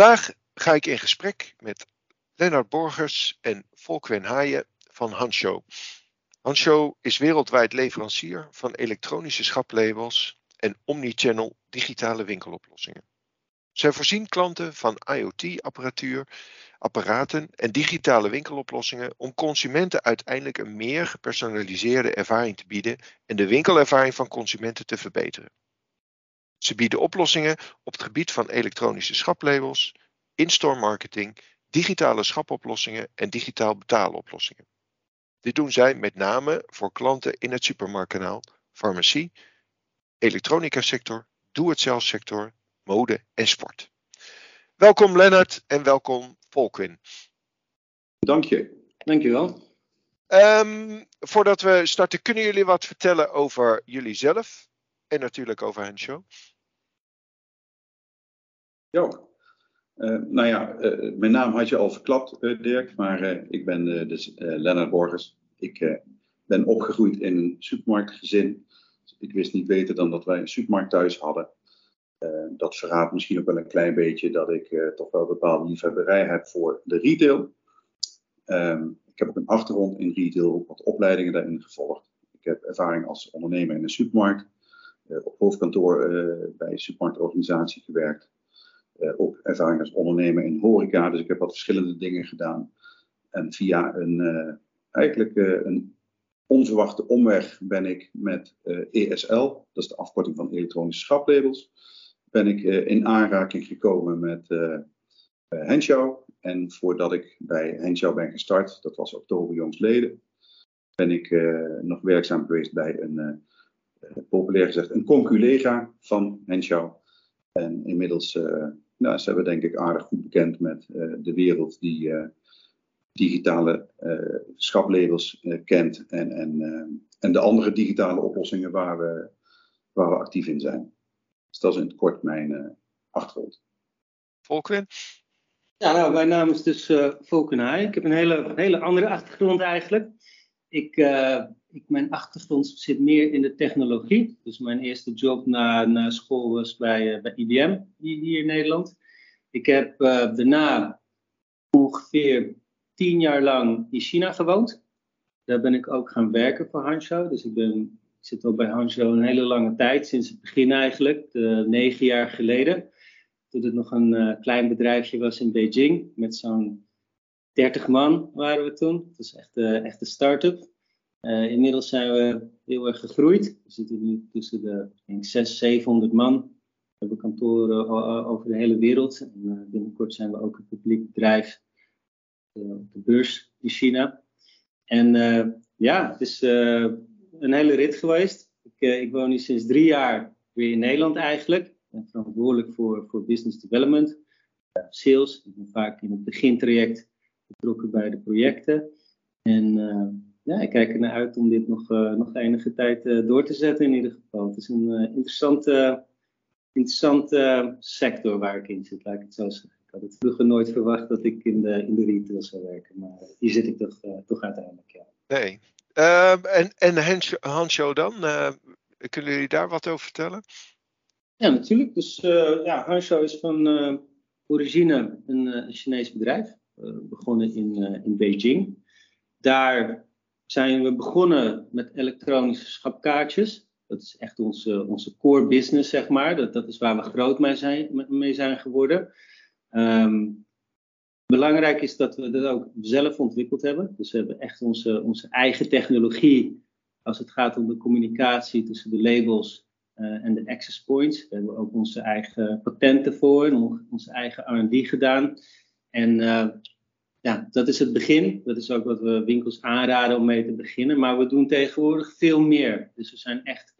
Vandaag ga ik in gesprek met Lennart Borgers en Volkwen Haaien van Hansho. Hansho is wereldwijd leverancier van elektronische schaplabels en omnichannel digitale winkeloplossingen. Zij voorzien klanten van IoT-apparatuur, apparaten en digitale winkeloplossingen om consumenten uiteindelijk een meer gepersonaliseerde ervaring te bieden en de winkelervaring van consumenten te verbeteren. Ze bieden oplossingen op het gebied van elektronische schaplabels, in-store marketing, digitale schapoplossingen en digitaal betaaloplossingen. Dit doen zij met name voor klanten in het supermarktkanaal, farmacie, elektronica sector, doe-het-zelf sector, mode en sport. Welkom Lennart en welkom Volkwin. Dank je. Dank je wel. Um, voordat we starten, kunnen jullie wat vertellen over jullie zelf en natuurlijk over Henshow? Ja, uh, nou ja, uh, mijn naam had je al verklapt, uh, Dirk, maar ik ben dus Lennart Borgers. Ik ben opgegroeid in een supermarktgezin. Ik wist niet beter dan dat wij een supermarkt thuis hadden. dat verraadt misschien ook wel een klein beetje dat ik toch wel bepaalde liefhebberij heb voor de retail. Um, ik heb ook een achtergrond in retail, wat opleidingen daarin gevolgd. Ik heb ervaring als ondernemer in een supermarkt. Op hoofdkantoor bij een supermarktorganisatie gewerkt uh, ook ervaring als ondernemer in horeca. Dus ik heb wat verschillende dingen gedaan. En via een, eigenlijk een onverwachte omweg ben ik met ESL, dat is de afkorting van elektronische schaplabels, ben ik in aanraking gekomen met Henshow. En voordat ik bij Henshow ben gestart, dat was oktober jongsleden, ben ik nog werkzaam geweest bij een, populair gezegd, een conculega van Henshow. En inmiddels nou, ze hebben denk ik aardig goed bekend met uh, de wereld die uh, digitale uh, schaplabels kent en, en, en de andere digitale oplossingen waar we, waar we actief in zijn. Dus dat is in het kort mijn achtergrond. Volkwin? Ja, nou, mijn naam is dus uh, Volken Ik heb een hele, hele andere achtergrond eigenlijk. Ik, ik, mijn achtergrond zit meer in de technologie. Dus mijn eerste job na, na school was bij, uh, bij IBM hier in Nederland. Ik heb uh, daarna ongeveer tien jaar lang in China gewoond. Daar ben ik ook gaan werken voor Hangzhou. Dus ik, ben, zit al bij Hangzhou een hele lange tijd, sinds het begin eigenlijk, negen jaar geleden. Toen het nog een klein bedrijfje was in Beijing, met zo'n 30 man waren we toen. Het was echt, uh, echt een start-up. Uh, inmiddels zijn we heel erg gegroeid. We zitten nu tussen de denk, 600, 700 man. We hebben kantoren over de hele wereld. En uh, binnenkort zijn we ook een publiek bedrijf op de beurs in China. En ja, het is een hele rit geweest. Ik, ik, woon nu sinds drie jaar weer in Nederland eigenlijk. Ik ben verantwoordelijk voor, voor business development, sales. Ik ben vaak in het begintraject betrokken bij de projecten. En ja, ik kijk ernaar uit om dit nog, uh, nog enige tijd uh, door te zetten in ieder geval. Het is een uh, interessante, interessante sector waar ik in zit, laat ik het zo zeggen. Ik had het vroeger nooit verwacht dat ik in de, in de retail zou werken, maar hier zit ik toch, toch uiteindelijk, ja. Nee. Ehm, en en Hansho dan? kunnen jullie daar wat over vertellen? Ja, natuurlijk. Dus ja, Hansho is van origine een, een Chinees bedrijf. Begonnen in, in Beijing. Daar zijn we begonnen met elektronische schapkaartjes. Dat is echt onze, onze core business, zeg maar. Dat, dat is waar we groot mee zijn, mee zijn geworden. Um, belangrijk is dat we dat ook zelf ontwikkeld hebben. Dus we hebben echt onze, onze eigen technologie als het gaat om de communicatie tussen de labels uh, en de access points. Daar hebben we ook onze eigen patenten voor en onze eigen R&D gedaan. En ja, dat is het begin. Dat is ook wat we winkels aanraden om mee te beginnen. Maar we doen tegenwoordig veel meer. Dus we zijn echt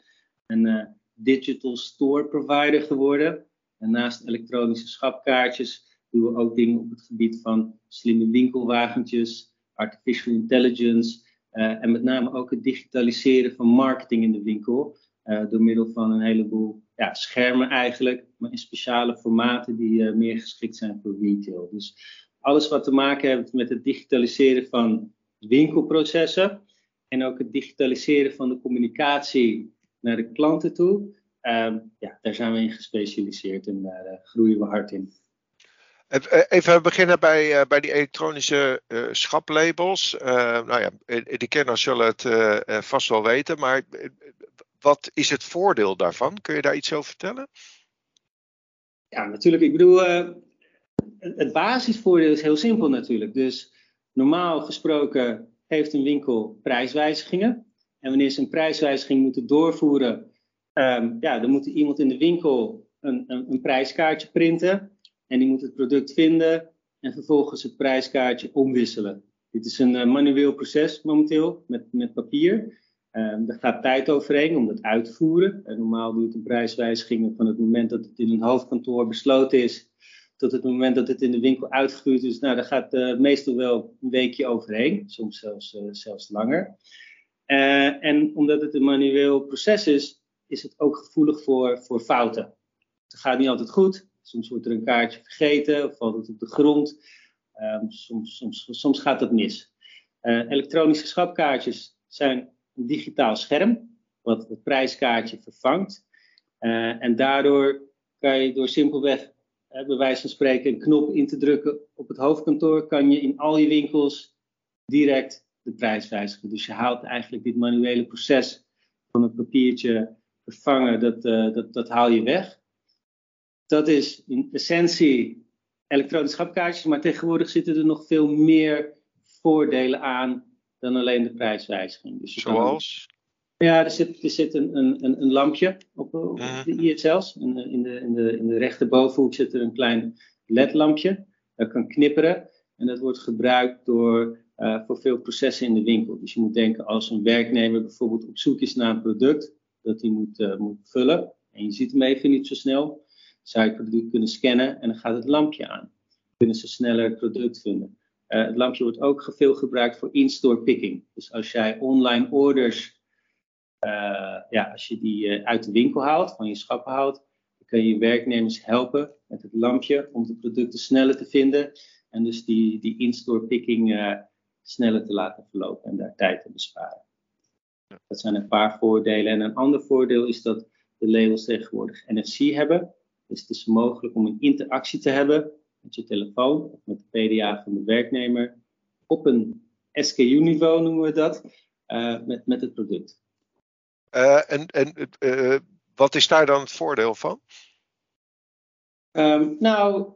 een uh, digital store provider geworden. En naast elektronische schapkaartjes doen we ook dingen op het gebied van slimme winkelwagentjes, artificial intelligence. Uh, en met name ook het digitaliseren van marketing in de winkel. Uh, door middel van een heleboel ja, schermen eigenlijk, maar in speciale formaten die meer geschikt zijn voor retail. Dus alles wat te maken heeft met het digitaliseren van winkelprocessen en ook het digitaliseren van de communicatie naar de klanten toe. Um, ja, daar zijn we in gespecialiseerd en daar uh, groeien we hard in. Even beginnen bij, bij die elektronische schaplabels. nou ja, de kenners zullen het vast wel weten, maar wat is het voordeel daarvan? Kun je daar iets over vertellen? Ja, natuurlijk. Ik bedoel, het basisvoordeel is heel simpel natuurlijk. Dus normaal gesproken heeft een winkel prijswijzigingen. En wanneer ze een prijswijziging moeten doorvoeren, um, ja, dan moet iemand in de winkel een, een, een, prijskaartje printen. En die moet het product vinden en vervolgens het prijskaartje omwisselen. Dit is een uh, manueel proces momenteel met, met papier. Um, daar gaat tijd overheen om dat uit te voeren. En normaal duurt een prijswijziging van het moment dat het in een hoofdkantoor besloten is tot het moment dat het in de winkel uitgevoerd is, nou, daar gaat uh, meestal wel een weekje overheen, soms zelfs, uh, zelfs langer. Uh, en omdat het een manueel proces is, is het ook gevoelig voor, voor fouten. Het gaat niet altijd goed. Soms wordt er een kaartje vergeten of valt het op de grond. Um, soms, soms, soms gaat dat mis. elektronische schapkaartjes zijn een digitaal scherm, wat het prijskaartje vervangt. en daardoor kan je door simpelweg bij wijze van spreken, een knop in te drukken op het hoofdkantoor, kan je in al je winkels direct de prijs wijzigen. Dus je haalt eigenlijk dit manuele proces van het papiertje vervangen, dat, uh, dat, dat haal je weg. Dat is in essentie elektronische schapkaartjes, maar tegenwoordig zitten er nog veel meer voordelen aan dan alleen de prijswijziging. Dus Zoals? Ja, er zit, er zit een, een, een lampje op, op mhm. de ISL's. In de, in, de, in, de, in de rechterbovenhoek zit er een klein LED-lampje. Dat kan knipperen. En dat wordt gebruikt door, uh, voor veel processen in de winkel. Dus je moet denken als een werknemer bijvoorbeeld op zoek is naar een product dat hij moet, uh, moet vullen. En je ziet hem even niet zo snel. Zou je het product kunnen scannen en dan gaat het lampje aan. Dan kunnen ze sneller het product vinden. Uh, het lampje wordt ook veel gebruikt voor in-store picking. Dus als jij online orders ja, als je die uh, uit de winkel haalt, van je schappen haalt, dan kun je werknemers helpen met het lampje om de producten sneller te vinden en dus die, die in-store picking uh, sneller te laten verlopen en daar tijd te besparen. Dat zijn een paar voordelen. En een ander voordeel is dat de labels tegenwoordig NFC hebben. Dus het is mogelijk om een interactie te hebben met je telefoon of met de PDA van de werknemer op een SKU-niveau noemen we dat, met, met het product. Uh, en en uh, wat is daar dan het voordeel van? Um, nou,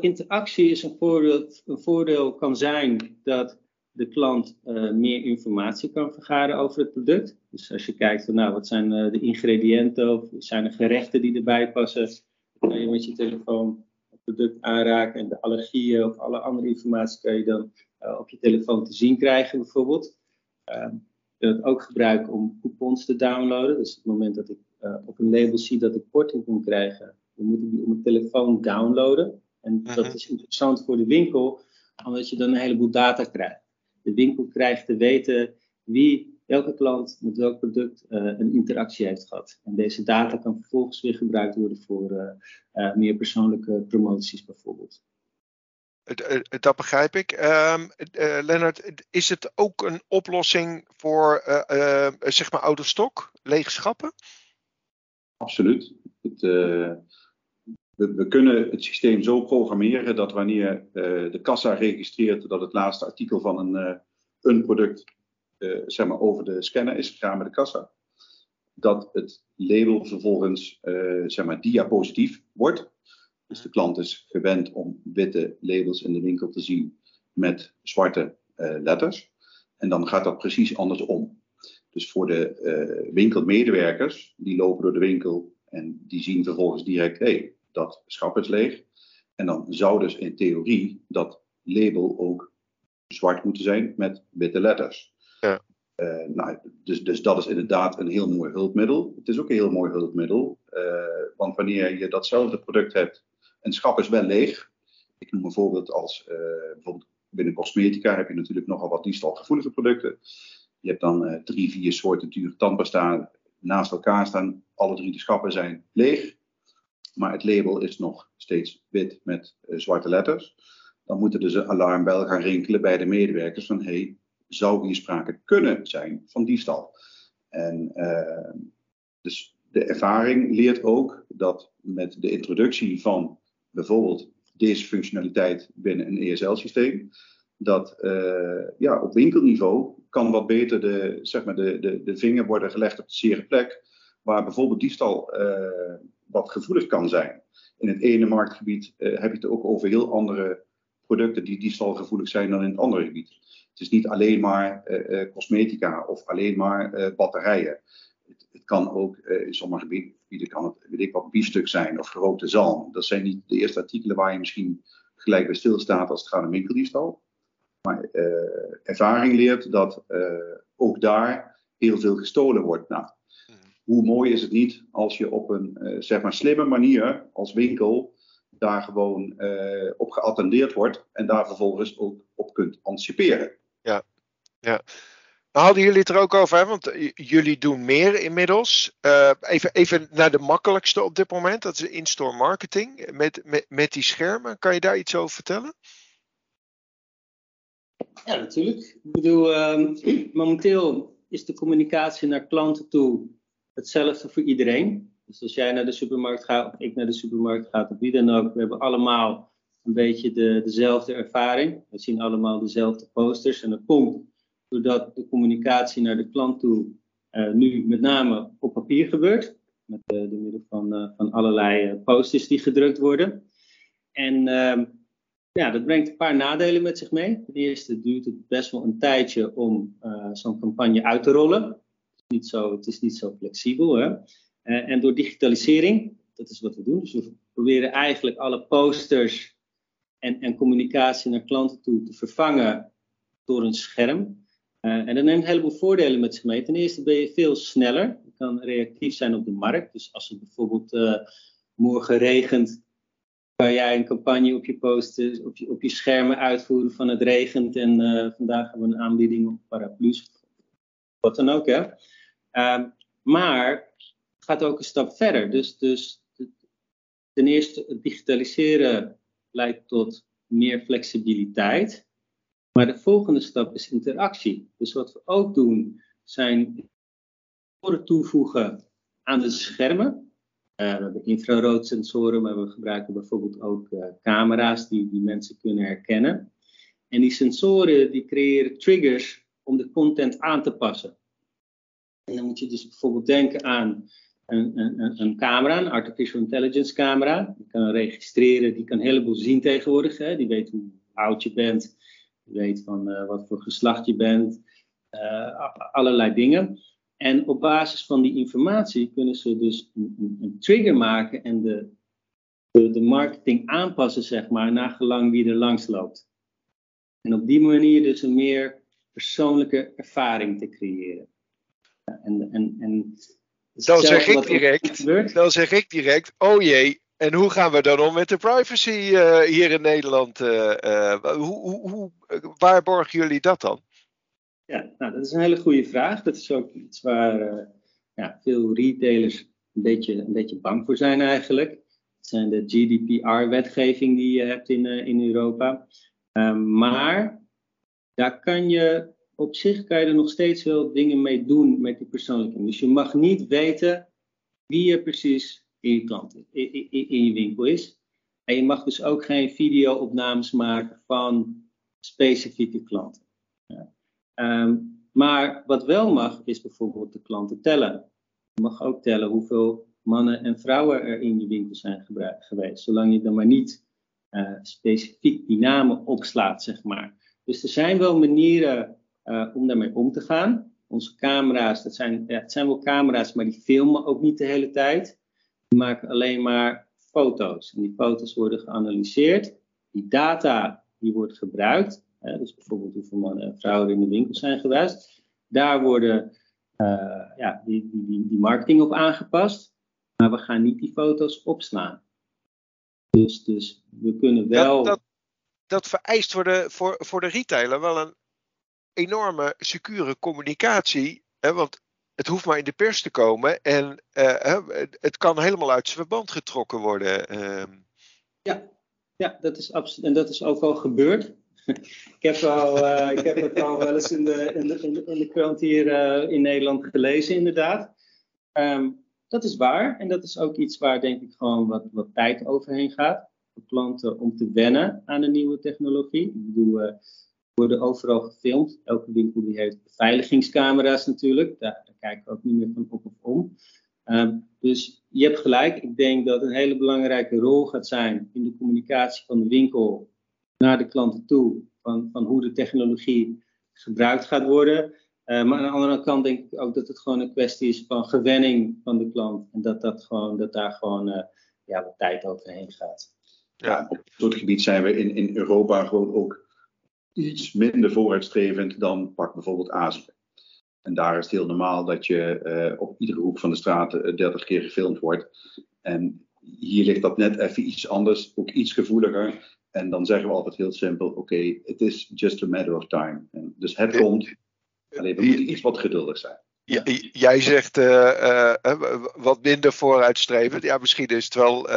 interactie is een voordeel. Een voordeel kan zijn dat de klant meer informatie kan vergaren over het product. Dus als je kijkt van nou, wat zijn de ingrediënten of zijn er gerechten die erbij passen, kan je met je telefoon het product aanraken en de allergieën of alle andere informatie kan je dan op je telefoon te zien krijgen bijvoorbeeld. Um, wil het ook gebruiken om coupons te downloaden. Dus op het moment dat ik uh, op een label zie dat ik korting kan krijgen, dan moet ik die op mijn telefoon downloaden. En dat is interessant voor de winkel, omdat je dan een heleboel data krijgt. De winkel krijgt te weten wie, welke klant met welk product uh, een interactie heeft gehad. En deze data kan vervolgens weer gebruikt worden voor uh, meer persoonlijke promoties bijvoorbeeld. Dat begrijp ik. Um, uh, Lennart, is het ook een oplossing voor uh, uh, zeg maar out of stock, lege schappen? Absoluut. Het, we, we, kunnen het systeem zo programmeren dat wanneer de kassa registreert dat het laatste artikel van een, een product zeg maar over de scanner is gegaan met de kassa, dat het label vervolgens zeg maar diapositief wordt dus de klant is gewend om witte labels in de winkel te zien met zwarte uh, letters. En dan gaat dat precies andersom. Dus voor de uh, winkelmedewerkers, die lopen door de winkel en die zien vervolgens direct, hé, hey, dat schap is leeg. En dan zou dus in theorie dat label ook zwart moeten zijn met witte letters. Ja. Uh, nou, dus, dus dat is inderdaad een heel mooi hulpmiddel. Het is ook een heel mooi hulpmiddel, want wanneer je datzelfde product hebt een schap is wel leeg. Ik noem een voorbeeld als uh, bijvoorbeeld binnen cosmetica heb je natuurlijk nogal wat diefstalgevoelige producten. Je hebt dan uh, drie, vier soorten dure tandpasta naast elkaar staan. Alle drie de schappen zijn leeg. Maar het label is nog steeds wit met uh, zwarte letters. Dan moeten dus een alarmbel gaan rinkelen bij de medewerkers van hey, zou hier sprake kunnen zijn van diefstal? En dus de ervaring leert ook dat met de introductie van bijvoorbeeld deze functionaliteit binnen een ESL-systeem. Dat ja, op winkelniveau kan wat beter de, zeg maar de, de, de vinger worden gelegd op de zere plek, waar bijvoorbeeld diefstal wat gevoelig kan zijn. In het ene marktgebied heb je het ook over heel andere producten die diefstalgevoelig zijn dan in het andere gebied. Het is niet alleen maar cosmetica of alleen maar batterijen het kan ook uh, in sommige gebieden kan het, weet ik wat, biefstuk zijn of gerookte zalm. Dat zijn niet de eerste artikelen waar je misschien gelijk bij stilstaat als het gaat om winkeldiefstal. Maar uh, ervaring leert dat uh, ook daar heel veel gestolen wordt. Nou, hoe mooi is het niet als je op een zeg maar slimme manier als winkel daar gewoon op geattendeerd wordt en daar vervolgens ook op kunt anticiperen. Ja, ja. Hadden jullie het er ook over, hè? want eh, jullie doen meer inmiddels. Uh, even, even naar de makkelijkste op dit moment, dat is in-store marketing met, met, die schermen. Kan je daar iets over vertellen? Ja, natuurlijk. Ik bedoel, uh, momenteel is de communicatie naar klanten toe hetzelfde voor iedereen. Dus als jij naar de supermarkt gaat, of ik naar de supermarkt ga, of wie dan ook, we hebben allemaal een beetje de, dezelfde ervaring. We zien allemaal dezelfde posters en dat komt doordat de communicatie naar de klant toe uh, nu met name op papier gebeurt. Met uh, door middel van, uh, van allerlei posters die gedrukt worden. En ehm, ja, dat brengt een paar nadelen met zich mee. Ten eerste duurt het best wel een tijdje om zo'n campagne uit te rollen. Het is niet zo, het is niet zo flexibel. Hè? en door digitalisering, dat is wat we doen. Dus we proberen eigenlijk alle posters en, en communicatie naar klanten toe te vervangen door een scherm. Uh, en dat neemt een heleboel voordelen met zich mee. Ten eerste ben je veel sneller. Je kan reactief zijn op de markt. Dus als het bijvoorbeeld uh, morgen regent, kan jij een campagne op je posten, op je, op je schermen uitvoeren van het regent. En uh, vandaag hebben we een aanbieding op paraplu's. Wat dan ook, hè. Ehm, maar het gaat ook een stap verder. Dus, dus ten eerste, het digitaliseren leidt tot meer flexibiliteit. Maar de volgende stap is interactie. Dus wat we ook doen, zijn sensoren toevoegen aan de schermen. Uh, we hebben infraroodsensoren, maar we gebruiken bijvoorbeeld ook uh, camera's die, die mensen kunnen herkennen. En die sensoren die creëren triggers om de content aan te passen. En dan moet je dus bijvoorbeeld denken aan een, een, een camera, een artificial intelligence camera. Die kan registreren, die kan een heleboel zien tegenwoordig. Hè? Die weet hoe oud je bent, weet van uh, wat voor geslacht je bent, uh, allerlei dingen. En op basis van die informatie kunnen ze dus een, trigger maken en de, de, de, marketing aanpassen, zeg maar, naar gelang wie er langs loopt. En op die manier dus een meer persoonlijke ervaring te creëren. En, en, en dan zeg ik direct, dan zeg ik direct, oh jee, en hoe gaan we dan om met de privacy uh, hier in Nederland? Uh, hoe, hoe, hoe, waar borgen jullie dat dan? Ja, nou, dat is een hele goede vraag. Dat is ook iets waar ja, veel retailers een beetje, een beetje bang voor zijn eigenlijk. Het zijn de GDPR-wetgeving die je hebt in, in Europa. maar daar kan je op zich kan je er nog steeds wel dingen mee doen met die persoonlijke. Dus je mag niet weten wie je precies in in, in, je winkel is. En je mag dus ook geen video-opnames maken van specifieke klanten. Ja. Um, maar wat wel mag, is bijvoorbeeld de klanten tellen. Je mag ook tellen hoeveel mannen en vrouwen er in je winkel zijn geweest. Zolang je dan maar niet uh, specifiek die namen opslaat, zeg maar. Dus er zijn wel manieren uh, om daarmee om te gaan. Onze camera's, dat zijn, ja, het zijn wel camera's, maar die filmen ook niet de hele tijd. Maken alleen maar foto's. En die foto's worden geanalyseerd. Die data die wordt gebruikt. Hè, dus bijvoorbeeld hoeveel mannen en vrouwen in de winkel zijn geweest. Daar worden uh, ja, die, die, die, marketing op aangepast. Maar we gaan niet die foto's opslaan. Dus, dus we kunnen wel. Dat, dat, dat vereist voor de, voor, voor de retailer wel een enorme secure communicatie. Hè, want het hoeft maar in de pers te komen en uh, het kan helemaal uit zijn verband getrokken worden. Ehm. Ja, ja dat is. En dat is ook al gebeurd. ik, heb al, uh, ik heb het al wel eens in de, in de, in de, krant hier uh, in Nederland gelezen, inderdaad. Um, dat is waar. En dat is ook iets waar, denk ik, gewoon wat, wat tijd overheen gaat. voor klanten om te wennen aan de nieuwe technologie. Ik bedoel, worden overal gefilmd. Elke winkel die heeft beveiligingscamera's natuurlijk. Daar, daar kijken we ook niet meer van op of om. Ehm, dus je hebt gelijk. Ik denk dat een hele belangrijke rol gaat zijn in de communicatie van de winkel naar de klanten toe. Van, van hoe de technologie gebruikt gaat worden. Uh, maar aan de andere kant denk ik ook dat het gewoon een kwestie is van gewenning van de klant. En dat, dat, gewoon, dat daar gewoon uh, ja, wat tijd overheen gaat. Ja, op dit soort gebied zijn we in, in Europa gewoon ook iets minder vooruitstrevend dan pak bijvoorbeeld Azië. En daar is het heel normaal dat je uh, op iedere hoek van de straat 30 keer gefilmd wordt. En hier ligt dat net even iets anders, ook iets gevoeliger. En dan zeggen we altijd heel simpel: oké, okay, it is just a matter of time. En dus het komt. Alleen we moeten iets wat geduldig zijn. Ja, jij zegt uh, uh, wat minder vooruitstrevend. Ja, misschien is het wel.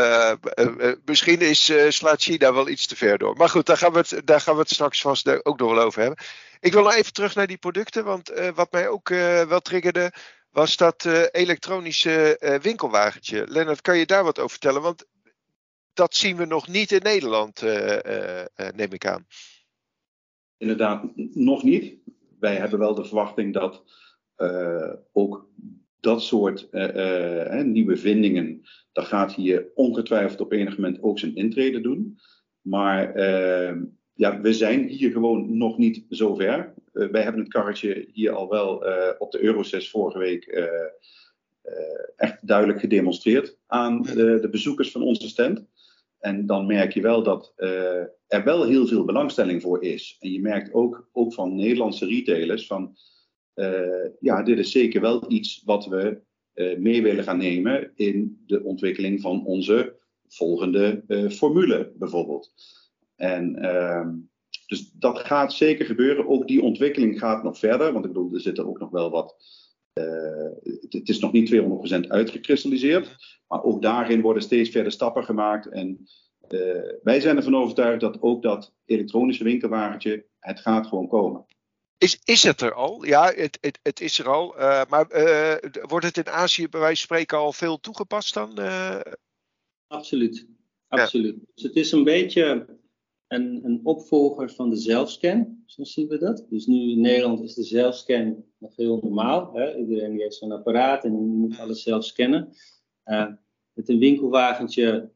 Misschien is, slaat China wel iets te ver door. Maar goed, daar gaan we het, daar gaan we het straks vast ook nog wel over hebben. Ik wil nog even terug naar die producten. Want wat mij ook wel triggerde. was dat elektronische winkelwagentje. Lennart, kan je daar wat over vertellen? Want dat zien we nog niet in Nederland, neem ik aan. Inderdaad, nog niet. Wij hebben wel de verwachting dat ook dat soort uh, nieuwe vindingen, dat gaat hier ongetwijfeld op enig moment ook zijn intrede doen. Maar ehm, ja, we zijn hier gewoon nog niet zo ver. wij hebben het karretje hier al wel op de Eurocess vorige week echt duidelijk gedemonstreerd aan de, de, bezoekers van onze stand. En dan merk je wel dat er wel heel veel belangstelling voor is. En je merkt ook, ook van Nederlandse retailers van ja, dit is zeker wel iets wat we uh, mee willen gaan nemen in de ontwikkeling van onze volgende uh, formule bijvoorbeeld. En ehm, dus dat gaat zeker gebeuren. Ook die ontwikkeling gaat nog verder, want ik bedoel, er zitten ook nog wel wat. Het, is nog niet 200% uitgekristalliseerd, maar ook daarin worden steeds verder stappen gemaakt. En wij zijn ervan overtuigd dat ook dat elektronische winkelwagentje, het gaat gewoon komen. Is, is het er al? Ja, het, het, het is er al. Uh, maar uh, wordt het in Azië bij wijze van spreken al veel toegepast dan? Uh... Absoluut. Absoluut. Ja. Dus het is een beetje een, een opvolger van de zelfscan, zo zien we dat. Dus nu in Nederland is de zelfscan nog heel normaal. Hè? Iedereen heeft zo'n apparaat en die moet alles zelf scannen. met een winkelwagentje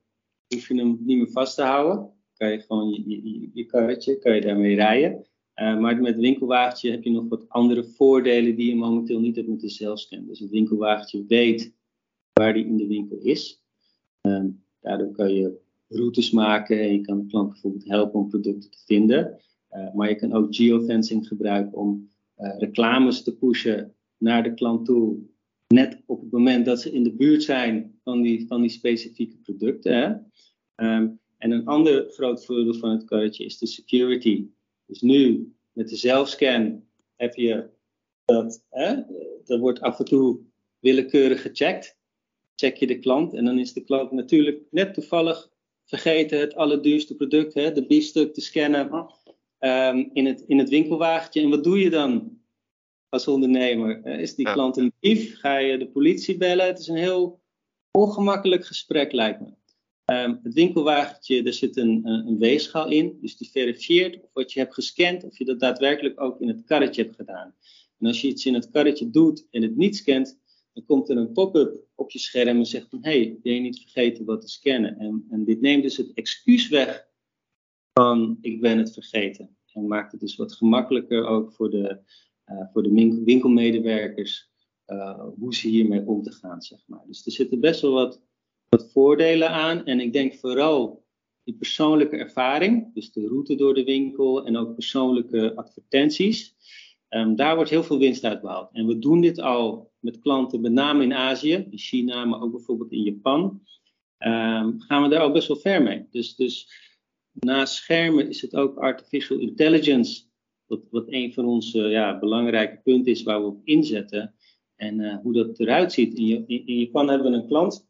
hoef je hem niet meer vast te houden. Kan je gewoon je, je, je karretje, kan je daarmee rijden. Uh, maar met winkelwagentje heb je nog wat andere voordelen die je momenteel niet hebt met de zelfscan. Dus het winkelwagentje weet waar die in de winkel is. Uh, daardoor kan je routes maken en je kan de klant bijvoorbeeld helpen om producten te vinden. Uh, maar je kan ook geofencing gebruiken om reclames te pushen naar de klant toe. Net op het moment dat ze in de buurt zijn van die, van die specifieke producten. Hè? Um, en een ander groot voordeel van het karretje is de security. Dus nu met de zelfscan heb je dat, hè, dat wordt af en toe willekeurig gecheckt. Check je de klant en dan is de klant natuurlijk net toevallig vergeten het allerduurste product, hè, de biefstuk te scannen um, in, het, in het winkelwagentje. En wat doe je dan als ondernemer? Is die klant een dief? Ga je de politie bellen? Het is een heel ongemakkelijk gesprek, lijkt me. Um, het winkelwagentje, er zit een, een, weegschaal in, dus die verifieert of wat je hebt gescand, of je dat daadwerkelijk ook in het karretje hebt gedaan. En als je iets in het karretje doet en het niet scant, dan komt er een pop-up op je scherm en zegt van, hé, hey, ben je niet vergeten wat te scannen? En, en dit neemt dus het excuus weg van, ik ben het vergeten. En maakt het dus wat gemakkelijker ook voor de, uh, voor de winkelmedewerkers, uh, hoe ze hiermee om te gaan, zeg maar. Dus er zitten best wel wat wat voordelen aan. En ik denk vooral die persoonlijke ervaring, dus de route door de winkel en ook persoonlijke advertenties. Um, daar wordt heel veel winst uit behaald. En we doen dit al met klanten, met name in Azië, in China, maar ook bijvoorbeeld in Japan. Um, gaan we daar al best wel ver mee. Dus, dus naast schermen is het ook artificial intelligence, wat, wat een van onze ja, belangrijke punten is waar we op inzetten. En uh, hoe dat eruit ziet. In, in, in Japan hebben we een klant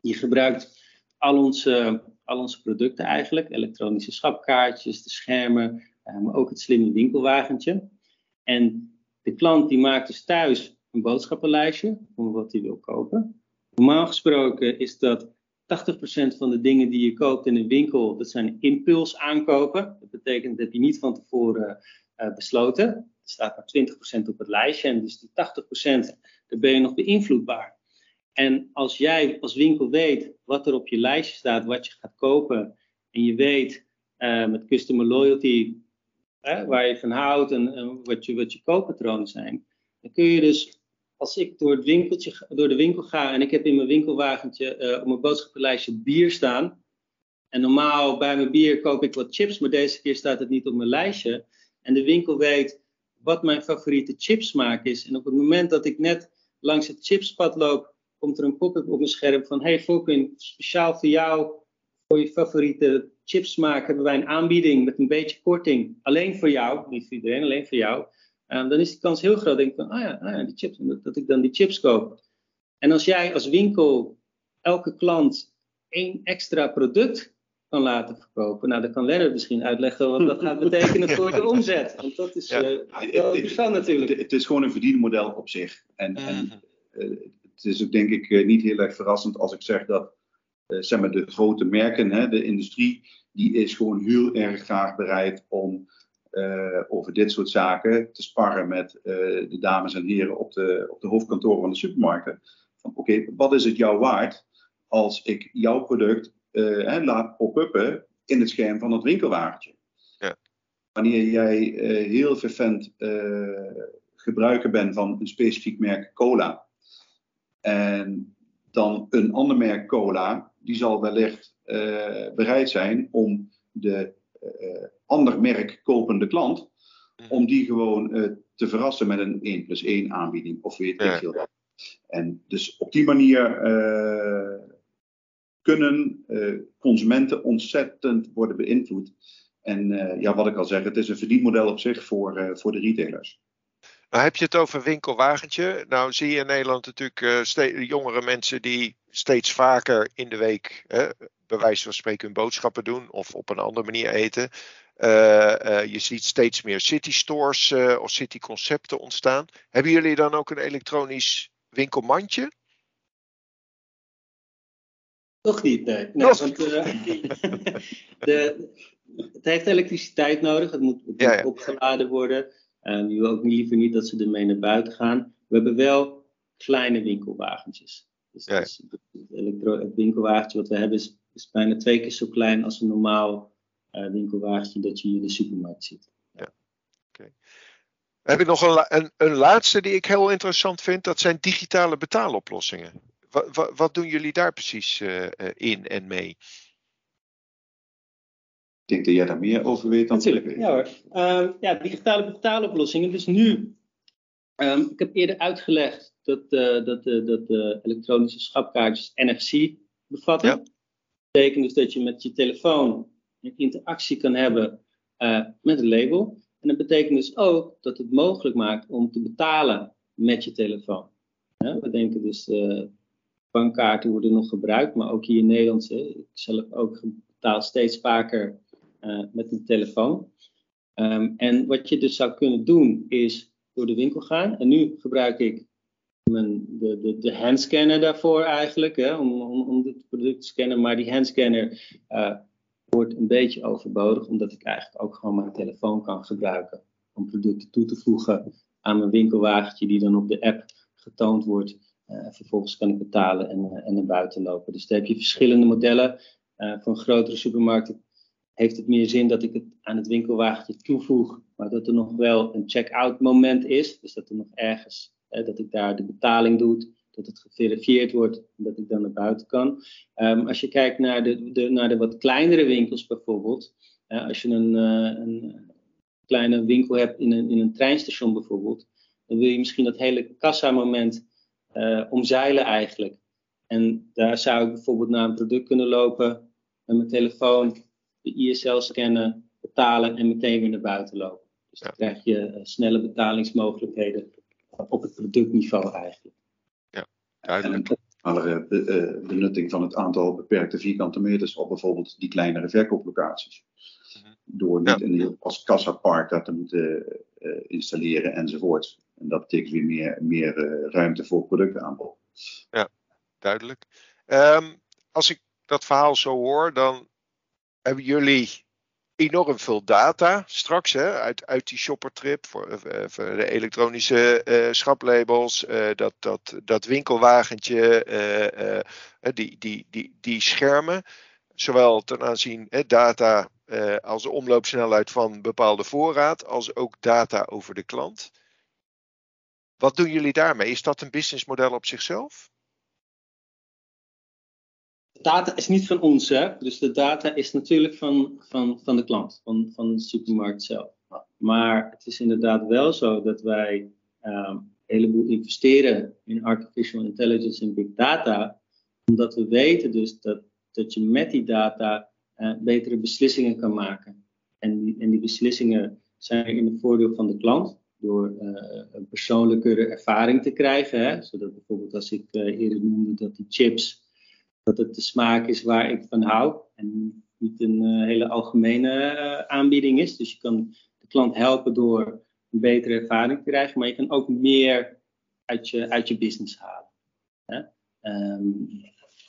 je gebruikt al onze, al onze producten eigenlijk, elektronische schapkaartjes, de schermen, uh, maar ook het slimme winkelwagentje. En de klant die maakt dus thuis een boodschappenlijstje van wat hij wil kopen. Normaal gesproken is dat van de dingen die je koopt in een winkel, dat zijn impuls aankopen. Dat betekent dat je niet van tevoren uh, besloten. Er staat maar 20% op het lijstje en dus die 80% daar ben je nog beïnvloedbaar. En als jij als winkel weet wat er op je lijstje staat, wat je gaat kopen, en je weet uh, met customer loyalty waar je van houdt en, wat, je, wat je kooppatronen zijn, dan kun je dus, als ik door, het winkeltje, door de winkel ga en ik heb in mijn winkelwagentje uh, op mijn boodschappenlijstje bier staan, en normaal bij mijn bier koop ik wat chips, maar deze keer staat het niet op mijn lijstje, en de winkel weet wat mijn favoriete chipsmaak is, en op het moment dat ik net langs het chipspad loop, komt er een pop-up op mijn scherm van, hey Volkin, speciaal voor jou, voor je favoriete chipsmaak hebben wij een aanbieding met een beetje korting. Alleen voor jou, niet voor iedereen, alleen voor jou. Um, dan is de kans heel groot, denk ik van, ah ja, ah ja die chips, dat, dat ik dan die chips koop. En als jij als winkel elke klant één extra product kan laten verkopen. Nou, dan kan Lennart misschien uitleggen wat dat gaat betekenen voor de omzet. Want dat is ja. uh, interessant natuurlijk. Het, is gewoon een verdienmodel op zich. En, en uh, het is ook denk ik uh, niet heel erg verrassend als ik zeg dat uh, zeg maar de grote merken, hè, de industrie, die is gewoon heel erg graag bereid om uh, over dit soort zaken te sparren met uh, de dames en heren op de, op de hoofdkantoren van de supermarkten. Van oké, okay, wat is het jou waard als ik jouw product hè, laat pop-uppen in het scherm van het winkelwagentje? Ja. Wanneer jij heel vervent gebruiker bent van een specifiek merk cola. En dan een ander merk cola, die zal wellicht uh, bereid zijn om de uh, ander merk kopende klant, mhm. om die gewoon uh, te verrassen met een 1 plus 1 aanbieding of weet ik veel wat. En dus op die manier kunnen consumenten ontzettend worden beïnvloed. En ja, wat ik al zeg, het is een verdienmodel op zich voor, voor de retailers. Nou heb je het over winkelwagentje. Nou zie je in Nederland natuurlijk uh, jongere mensen die steeds vaker in de week, hè, bij wijze van spreken, hun boodschappen doen of op een andere manier eten. Uh, uh, je ziet steeds meer city stores of city concepten ontstaan. Hebben jullie dan ook een elektronisch winkelmandje? Nog niet, nee. nee want, de, het heeft elektriciteit nodig, het moet, het moet ja, ja. opgeladen worden. Uh, die wil ook liever niet dat ze ermee naar buiten gaan. We hebben wel kleine winkelwagentjes. Dus, ja. dus het, elektro, het winkelwagentje wat we hebben is, is, bijna twee keer zo klein als een normaal uh, winkelwagentje dat je in de supermarkt ziet. Ja. Okay. Heb ik nog een, een, een, laatste die ik heel interessant vind. Dat zijn digitale betaaloplossingen. Wat, wat, wat doen jullie daar precies uh, in en mee? Ik denk dat jij daar meer over weet dan Natuurlijk, ik weet. Ja hoor. Uh, ja, digitale betaaloplossingen. Dus nu, um, ik heb eerder uitgelegd dat, uh, dat, uh, dat uh, elektronische schapkaartjes NFC bevatten. Ja. Dat betekent dus dat je met je telefoon een interactie kan hebben met een label. En dat betekent dus ook dat het mogelijk maakt om te betalen met je telefoon. Ja, we denken dus, bankkaarten worden nog gebruikt, maar ook hier in Nederland, ik zelf ook betaal steeds vaker uh, met een telefoon. Um, en wat je dus zou kunnen doen is door de winkel gaan. En nu gebruik ik mijn, de, de, de handscanner daarvoor eigenlijk, hè, om, om, om dit product te scannen. Maar die handscanner uh, wordt een beetje overbodig, omdat ik eigenlijk ook gewoon mijn telefoon kan gebruiken om producten toe te voegen aan mijn winkelwagentje, die dan op de app getoond wordt. Uh, vervolgens kan ik betalen en, en naar buiten lopen. Dus daar heb je verschillende modellen. Uh, voor grotere supermarkten heeft het meer zin dat ik het aan het winkelwagentje toevoeg, maar dat er nog wel een check-out moment is. Dus dat er nog ergens, hè, dat ik daar de betaling doe, dat het geverifieerd wordt en dat ik dan naar buiten kan. Um, als je kijkt naar de, de, naar de wat kleinere winkels bijvoorbeeld, als je een, uh, een, kleine winkel hebt in een, in een treinstation bijvoorbeeld, dan wil je misschien dat hele kassa-moment uh, omzeilen eigenlijk. En daar zou ik bijvoorbeeld naar een product kunnen lopen met mijn telefoon de ISL scannen, betalen en meteen weer naar buiten lopen. Dus dan krijg je uh, snelle betalingsmogelijkheden op het productniveau eigenlijk. Ja, duidelijk. En uh, benutting van het aantal beperkte vierkante meters op bijvoorbeeld die kleinere verkooplocaties. Mhm. Door niet ja. een als kassapark dat te moeten uh, installeren enzovoort. En dat betekent weer meer, meer ruimte voor productaanbod. Ja, duidelijk. Um, als ik dat verhaal zo hoor, dan hebben jullie enorm veel data straks hè, uit, uit die shoppertrip voor, uh, voor de elektronische uh, schaplabels, uh, dat, dat, dat winkelwagentje, die, die, die, die schermen, zowel ten aanzien data als de omloopsnelheid van bepaalde voorraad, als ook data over de klant. Wat doen jullie daarmee? Is dat een businessmodel op zichzelf? Data is niet van ons, hè? dus de data is natuurlijk van, van, van de klant, van, van de supermarkt zelf. Maar het is inderdaad wel zo dat wij um, een heleboel investeren in artificial intelligence en big data, omdat we weten dus dat, dat je met die data uh, betere beslissingen kan maken. En die, en die beslissingen zijn in het voordeel van de klant, door uh, een persoonlijkere ervaring te krijgen. Hè? Zodat bijvoorbeeld als ik uh, eerder noemde dat die chips dat het de smaak is waar ik van hou. En niet een uh, hele algemene uh, aanbieding is. Dus je kan de klant helpen door een betere ervaring te krijgen. Maar je kan ook meer uit je, uit je business halen. Hè? Um,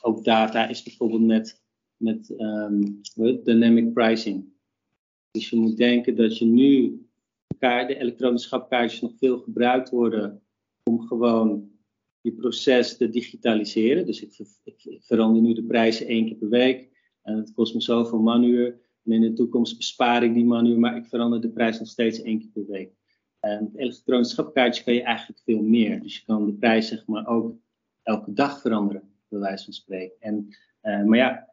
ook data is bijvoorbeeld met, met um, dynamic pricing. Dus je moet denken dat je nu de elektronische schapkaartjes nog veel gebruikt worden om gewoon je proces te digitaliseren. Dus ik, verander nu de prijzen één keer per week. En het kost me zoveel manuur. En in de toekomst bespaar ik die manuur, maar ik verander de prijs nog steeds één keer per week. En met elektronisch schapkaartje kan je eigenlijk veel meer. Dus je kan de prijs zeg maar ook elke dag veranderen, bij wijze van spreken. En, uh, maar ja,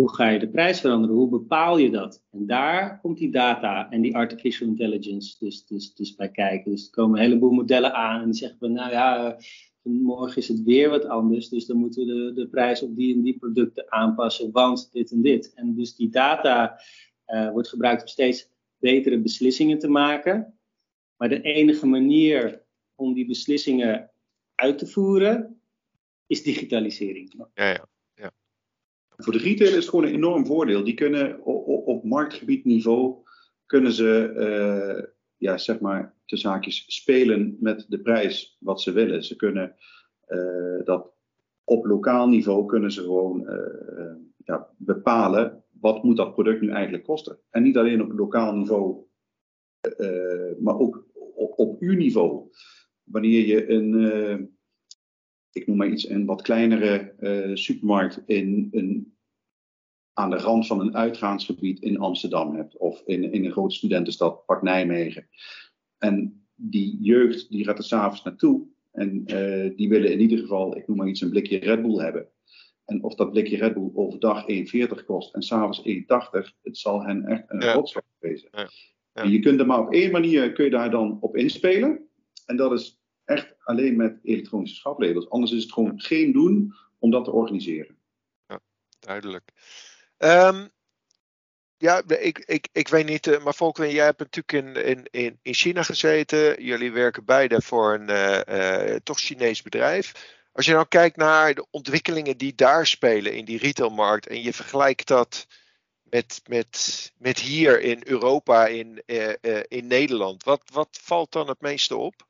hoe ga je de prijs veranderen? Hoe bepaal je dat? En daar komt die data en die artificial intelligence dus, dus, dus bij kijken. Dus er komen een heleboel modellen aan en die zeggen van, nou ja, morgen is het weer wat anders, dus dan moeten we de, de prijs op die en die producten aanpassen, want dit en dit. En dus die data uh, wordt gebruikt om steeds betere beslissingen te maken. Maar de enige manier om die beslissingen uit te voeren is digitalisering. Ja, ja. Voor de retailer is het gewoon een enorm voordeel. Die kunnen op, marktgebiedniveau kunnen ze, uh, ja, zeg maar, de zaakjes spelen met de prijs wat ze willen. Ze kunnen uh, dat op lokaal niveau kunnen ze gewoon uh, ja, bepalen wat moet dat product nu eigenlijk kosten. En niet alleen op lokaal niveau, maar ook op, op uw niveau. Wanneer je een ik noem maar iets, een wat kleinere uh, supermarkt in een, aan de rand van een uitgaansgebied in Amsterdam hebt. Of in, in een grote studentenstad, Park Nijmegen. En die jeugd die gaat er s'avonds naartoe. En uh, die willen in ieder geval, ik noem maar iets, een blikje Red Bull hebben. En of dat blikje Red Bull overdag 1,40 kost en s'avonds 1,80, het zal hen echt een ja. rotslag wezen. Ja. Ja. En je kunt er maar op één manier kun je daar dan op inspelen. En dat is echt alleen met elektronische schaplabels. Anders is het gewoon geen doen om dat te organiseren. Ja, duidelijk. Um, ja, ik, ik, ik weet niet, uh, maar Volker, jij hebt natuurlijk in, in, in China gezeten. Jullie werken beide voor een uh, uh, toch Chinees bedrijf. Als je nou kijkt naar de ontwikkelingen die daar spelen in die retailmarkt en je vergelijkt dat met, met, met hier in Europa, in, in Nederland, wat, wat valt dan het meeste op?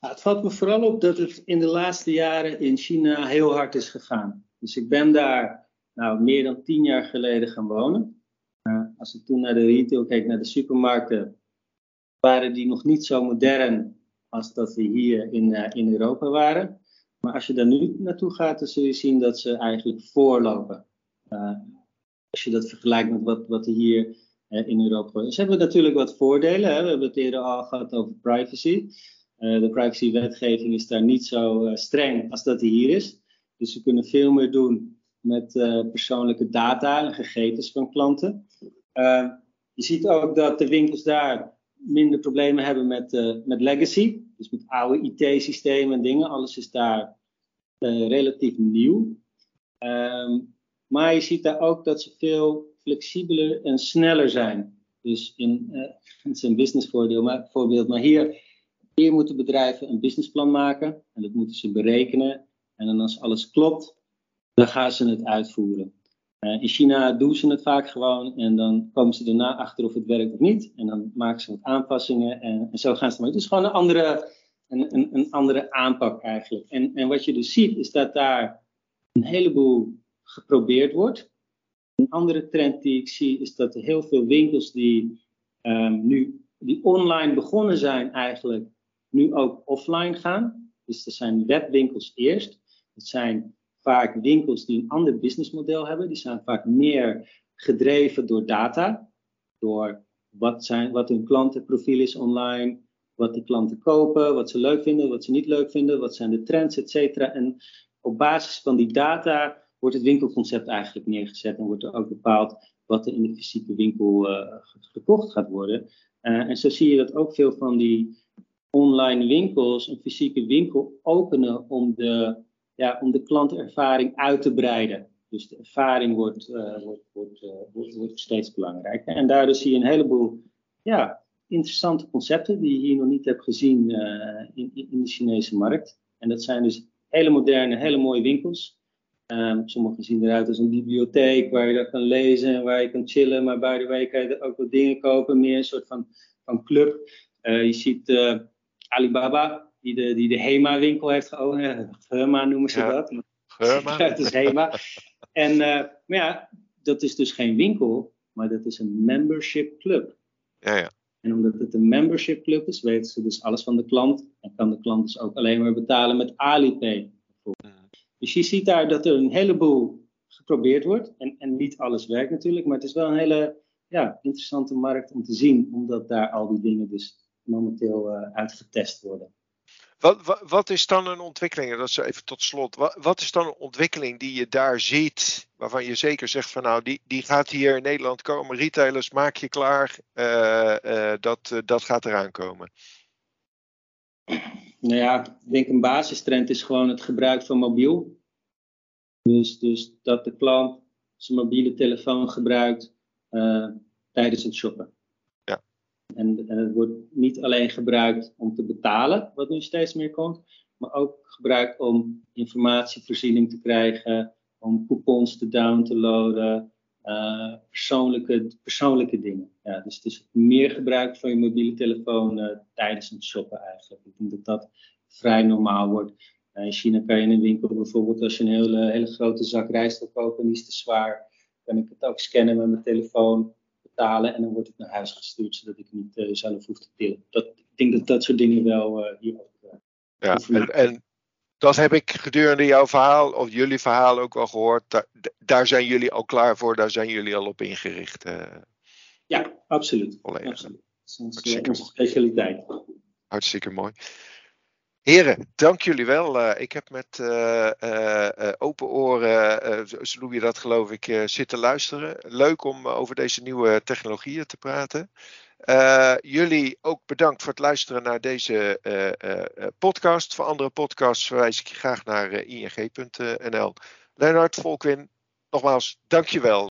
Nou, het valt me vooral op dat het in de laatste jaren in China heel hard is gegaan. Dus ik ben daar nou, meer dan tien jaar geleden gaan wonen. Uh, als ik toen naar de retail keek, naar de supermarkten, waren die nog niet zo modern als dat we hier in, uh, in Europa waren. Maar als je daar nu naartoe gaat, dan zul je zien dat ze eigenlijk voorlopen. Uh, als je dat vergelijkt met wat, wat er hier in Europa is. Ze hebben natuurlijk wat voordelen. Hè? We hebben het eerder al gehad over privacy. Uh, de privacywetgeving is daar niet zo uh, streng als dat hier is. Dus we kunnen veel meer doen met uh, persoonlijke data en gegevens van klanten. je ziet ook dat de winkels daar minder problemen hebben met, met legacy. Dus met oude IT-systemen en dingen. Alles is daar relatief nieuw. Um, maar je ziet daar ook dat ze veel flexibeler en sneller zijn. Dus in, het is een businessvoordeel, maar, maar hier hier moeten bedrijven een businessplan maken en dat moeten ze berekenen. En dan als alles klopt, dan gaan ze het uitvoeren. Uh, in China doen ze het vaak gewoon en dan komen ze daarna achter of het werkt of niet. En dan maken ze wat aanpassingen en, zo gaan ze maar. Het is gewoon een andere, een, een, andere aanpak eigenlijk. En, en wat je dus ziet is dat daar een heleboel geprobeerd wordt. Een andere trend die ik zie is dat er heel veel winkels die um, nu die online begonnen zijn eigenlijk, nu ook offline gaan. Dus er zijn webwinkels eerst. Het zijn vaak winkels die een ander businessmodel hebben. Die zijn vaak meer gedreven door data. Door wat, zijn, wat hun klantenprofiel is online. Wat de klanten kopen, wat ze leuk vinden, wat ze niet leuk vinden. Wat zijn de trends, et cetera. En op basis van die data wordt het winkelconcept eigenlijk neergezet. En wordt er ook bepaald wat er in de fysieke winkel uh, gekocht gaat worden. Uh, en zo zie je dat ook veel van die online winkels een fysieke winkel openen om de, ja, om de klantervaring uit te breiden. Dus de ervaring wordt, uh, wordt, wordt, uh, wordt, wordt, steeds belangrijker. En daardoor zie je een heleboel ja, interessante concepten die je hier nog niet hebt gezien uh, in, in de Chinese markt. En dat zijn dus hele moderne, hele mooie winkels. Um, sommige zien eruit als een bibliotheek waar je dat kan lezen en waar je kan chillen. Maar by the way kan je er ook wat dingen kopen, meer een soort van, van club. je ziet Alibaba, die de, die de HEMA-winkel heeft geopend. HEMA noemen ze ja. dat. HEMA. dat is HEMA. En, uh, maar ja, dat is dus geen winkel, maar dat is een membership club. Ja, ja. En omdat het een membership club is, weten ze dus alles van de klant. En kan de klant dus ook alleen maar betalen met Alipay. Dus je ziet daar dat er een heleboel geprobeerd wordt. En, en niet alles werkt natuurlijk, maar het is wel een hele ja, interessante markt om te zien. Omdat daar al die dingen dus momenteel uh, uitgetest worden. Wat, wat, wat, is dan een ontwikkeling, dat is even tot slot, wat, wat, is dan een ontwikkeling die je daar ziet, waarvan je zeker zegt van nou, die, die gaat hier in Nederland komen, retailers, maak je klaar, uh, uh, dat, dat gaat eraan komen? Nou ja, ik denk een basistrend is gewoon het gebruik van mobiel. Dus, dus dat de klant zijn mobiele telefoon gebruikt tijdens het shoppen. En, en het wordt niet alleen gebruikt om te betalen, wat nu steeds meer komt, maar ook gebruikt om informatievoorziening te krijgen, om coupons te downloaden, uh, persoonlijke, persoonlijke dingen. Ja, dus is meer gebruik van je mobiele telefoon uh, tijdens het shoppen eigenlijk. Ik denk dat dat vrij normaal wordt. Uh, in China kan je in een winkel bijvoorbeeld, als je een hele, hele grote zak rijst wil kopen en die is te zwaar, kan ik het ook scannen met mijn telefoon betalen en dan wordt het naar huis gestuurd, zodat ik niet uh, zelf hoef te tillen. Dat, ik denk dat dat soort dingen wel uh, hier ook. Uh, ja, en, en, dat heb ik gedurende jouw verhaal, of jullie verhaal ook wel gehoord. Daar, daar zijn jullie al klaar voor, daar zijn jullie al op ingericht. ja, absoluut. Absoluut. Dat is onze specialiteit. Hartstikke mooi. Heren, dank jullie wel. Uh, ik heb met uh, uh, open oren, zo noem je dat geloof ik, zitten luisteren. Leuk om over deze nieuwe technologieën te praten. jullie ook bedankt voor het luisteren naar deze podcast. Voor andere podcasts verwijs ik je graag naar ing.nl. Leonard Volkwin, nogmaals, dankjewel.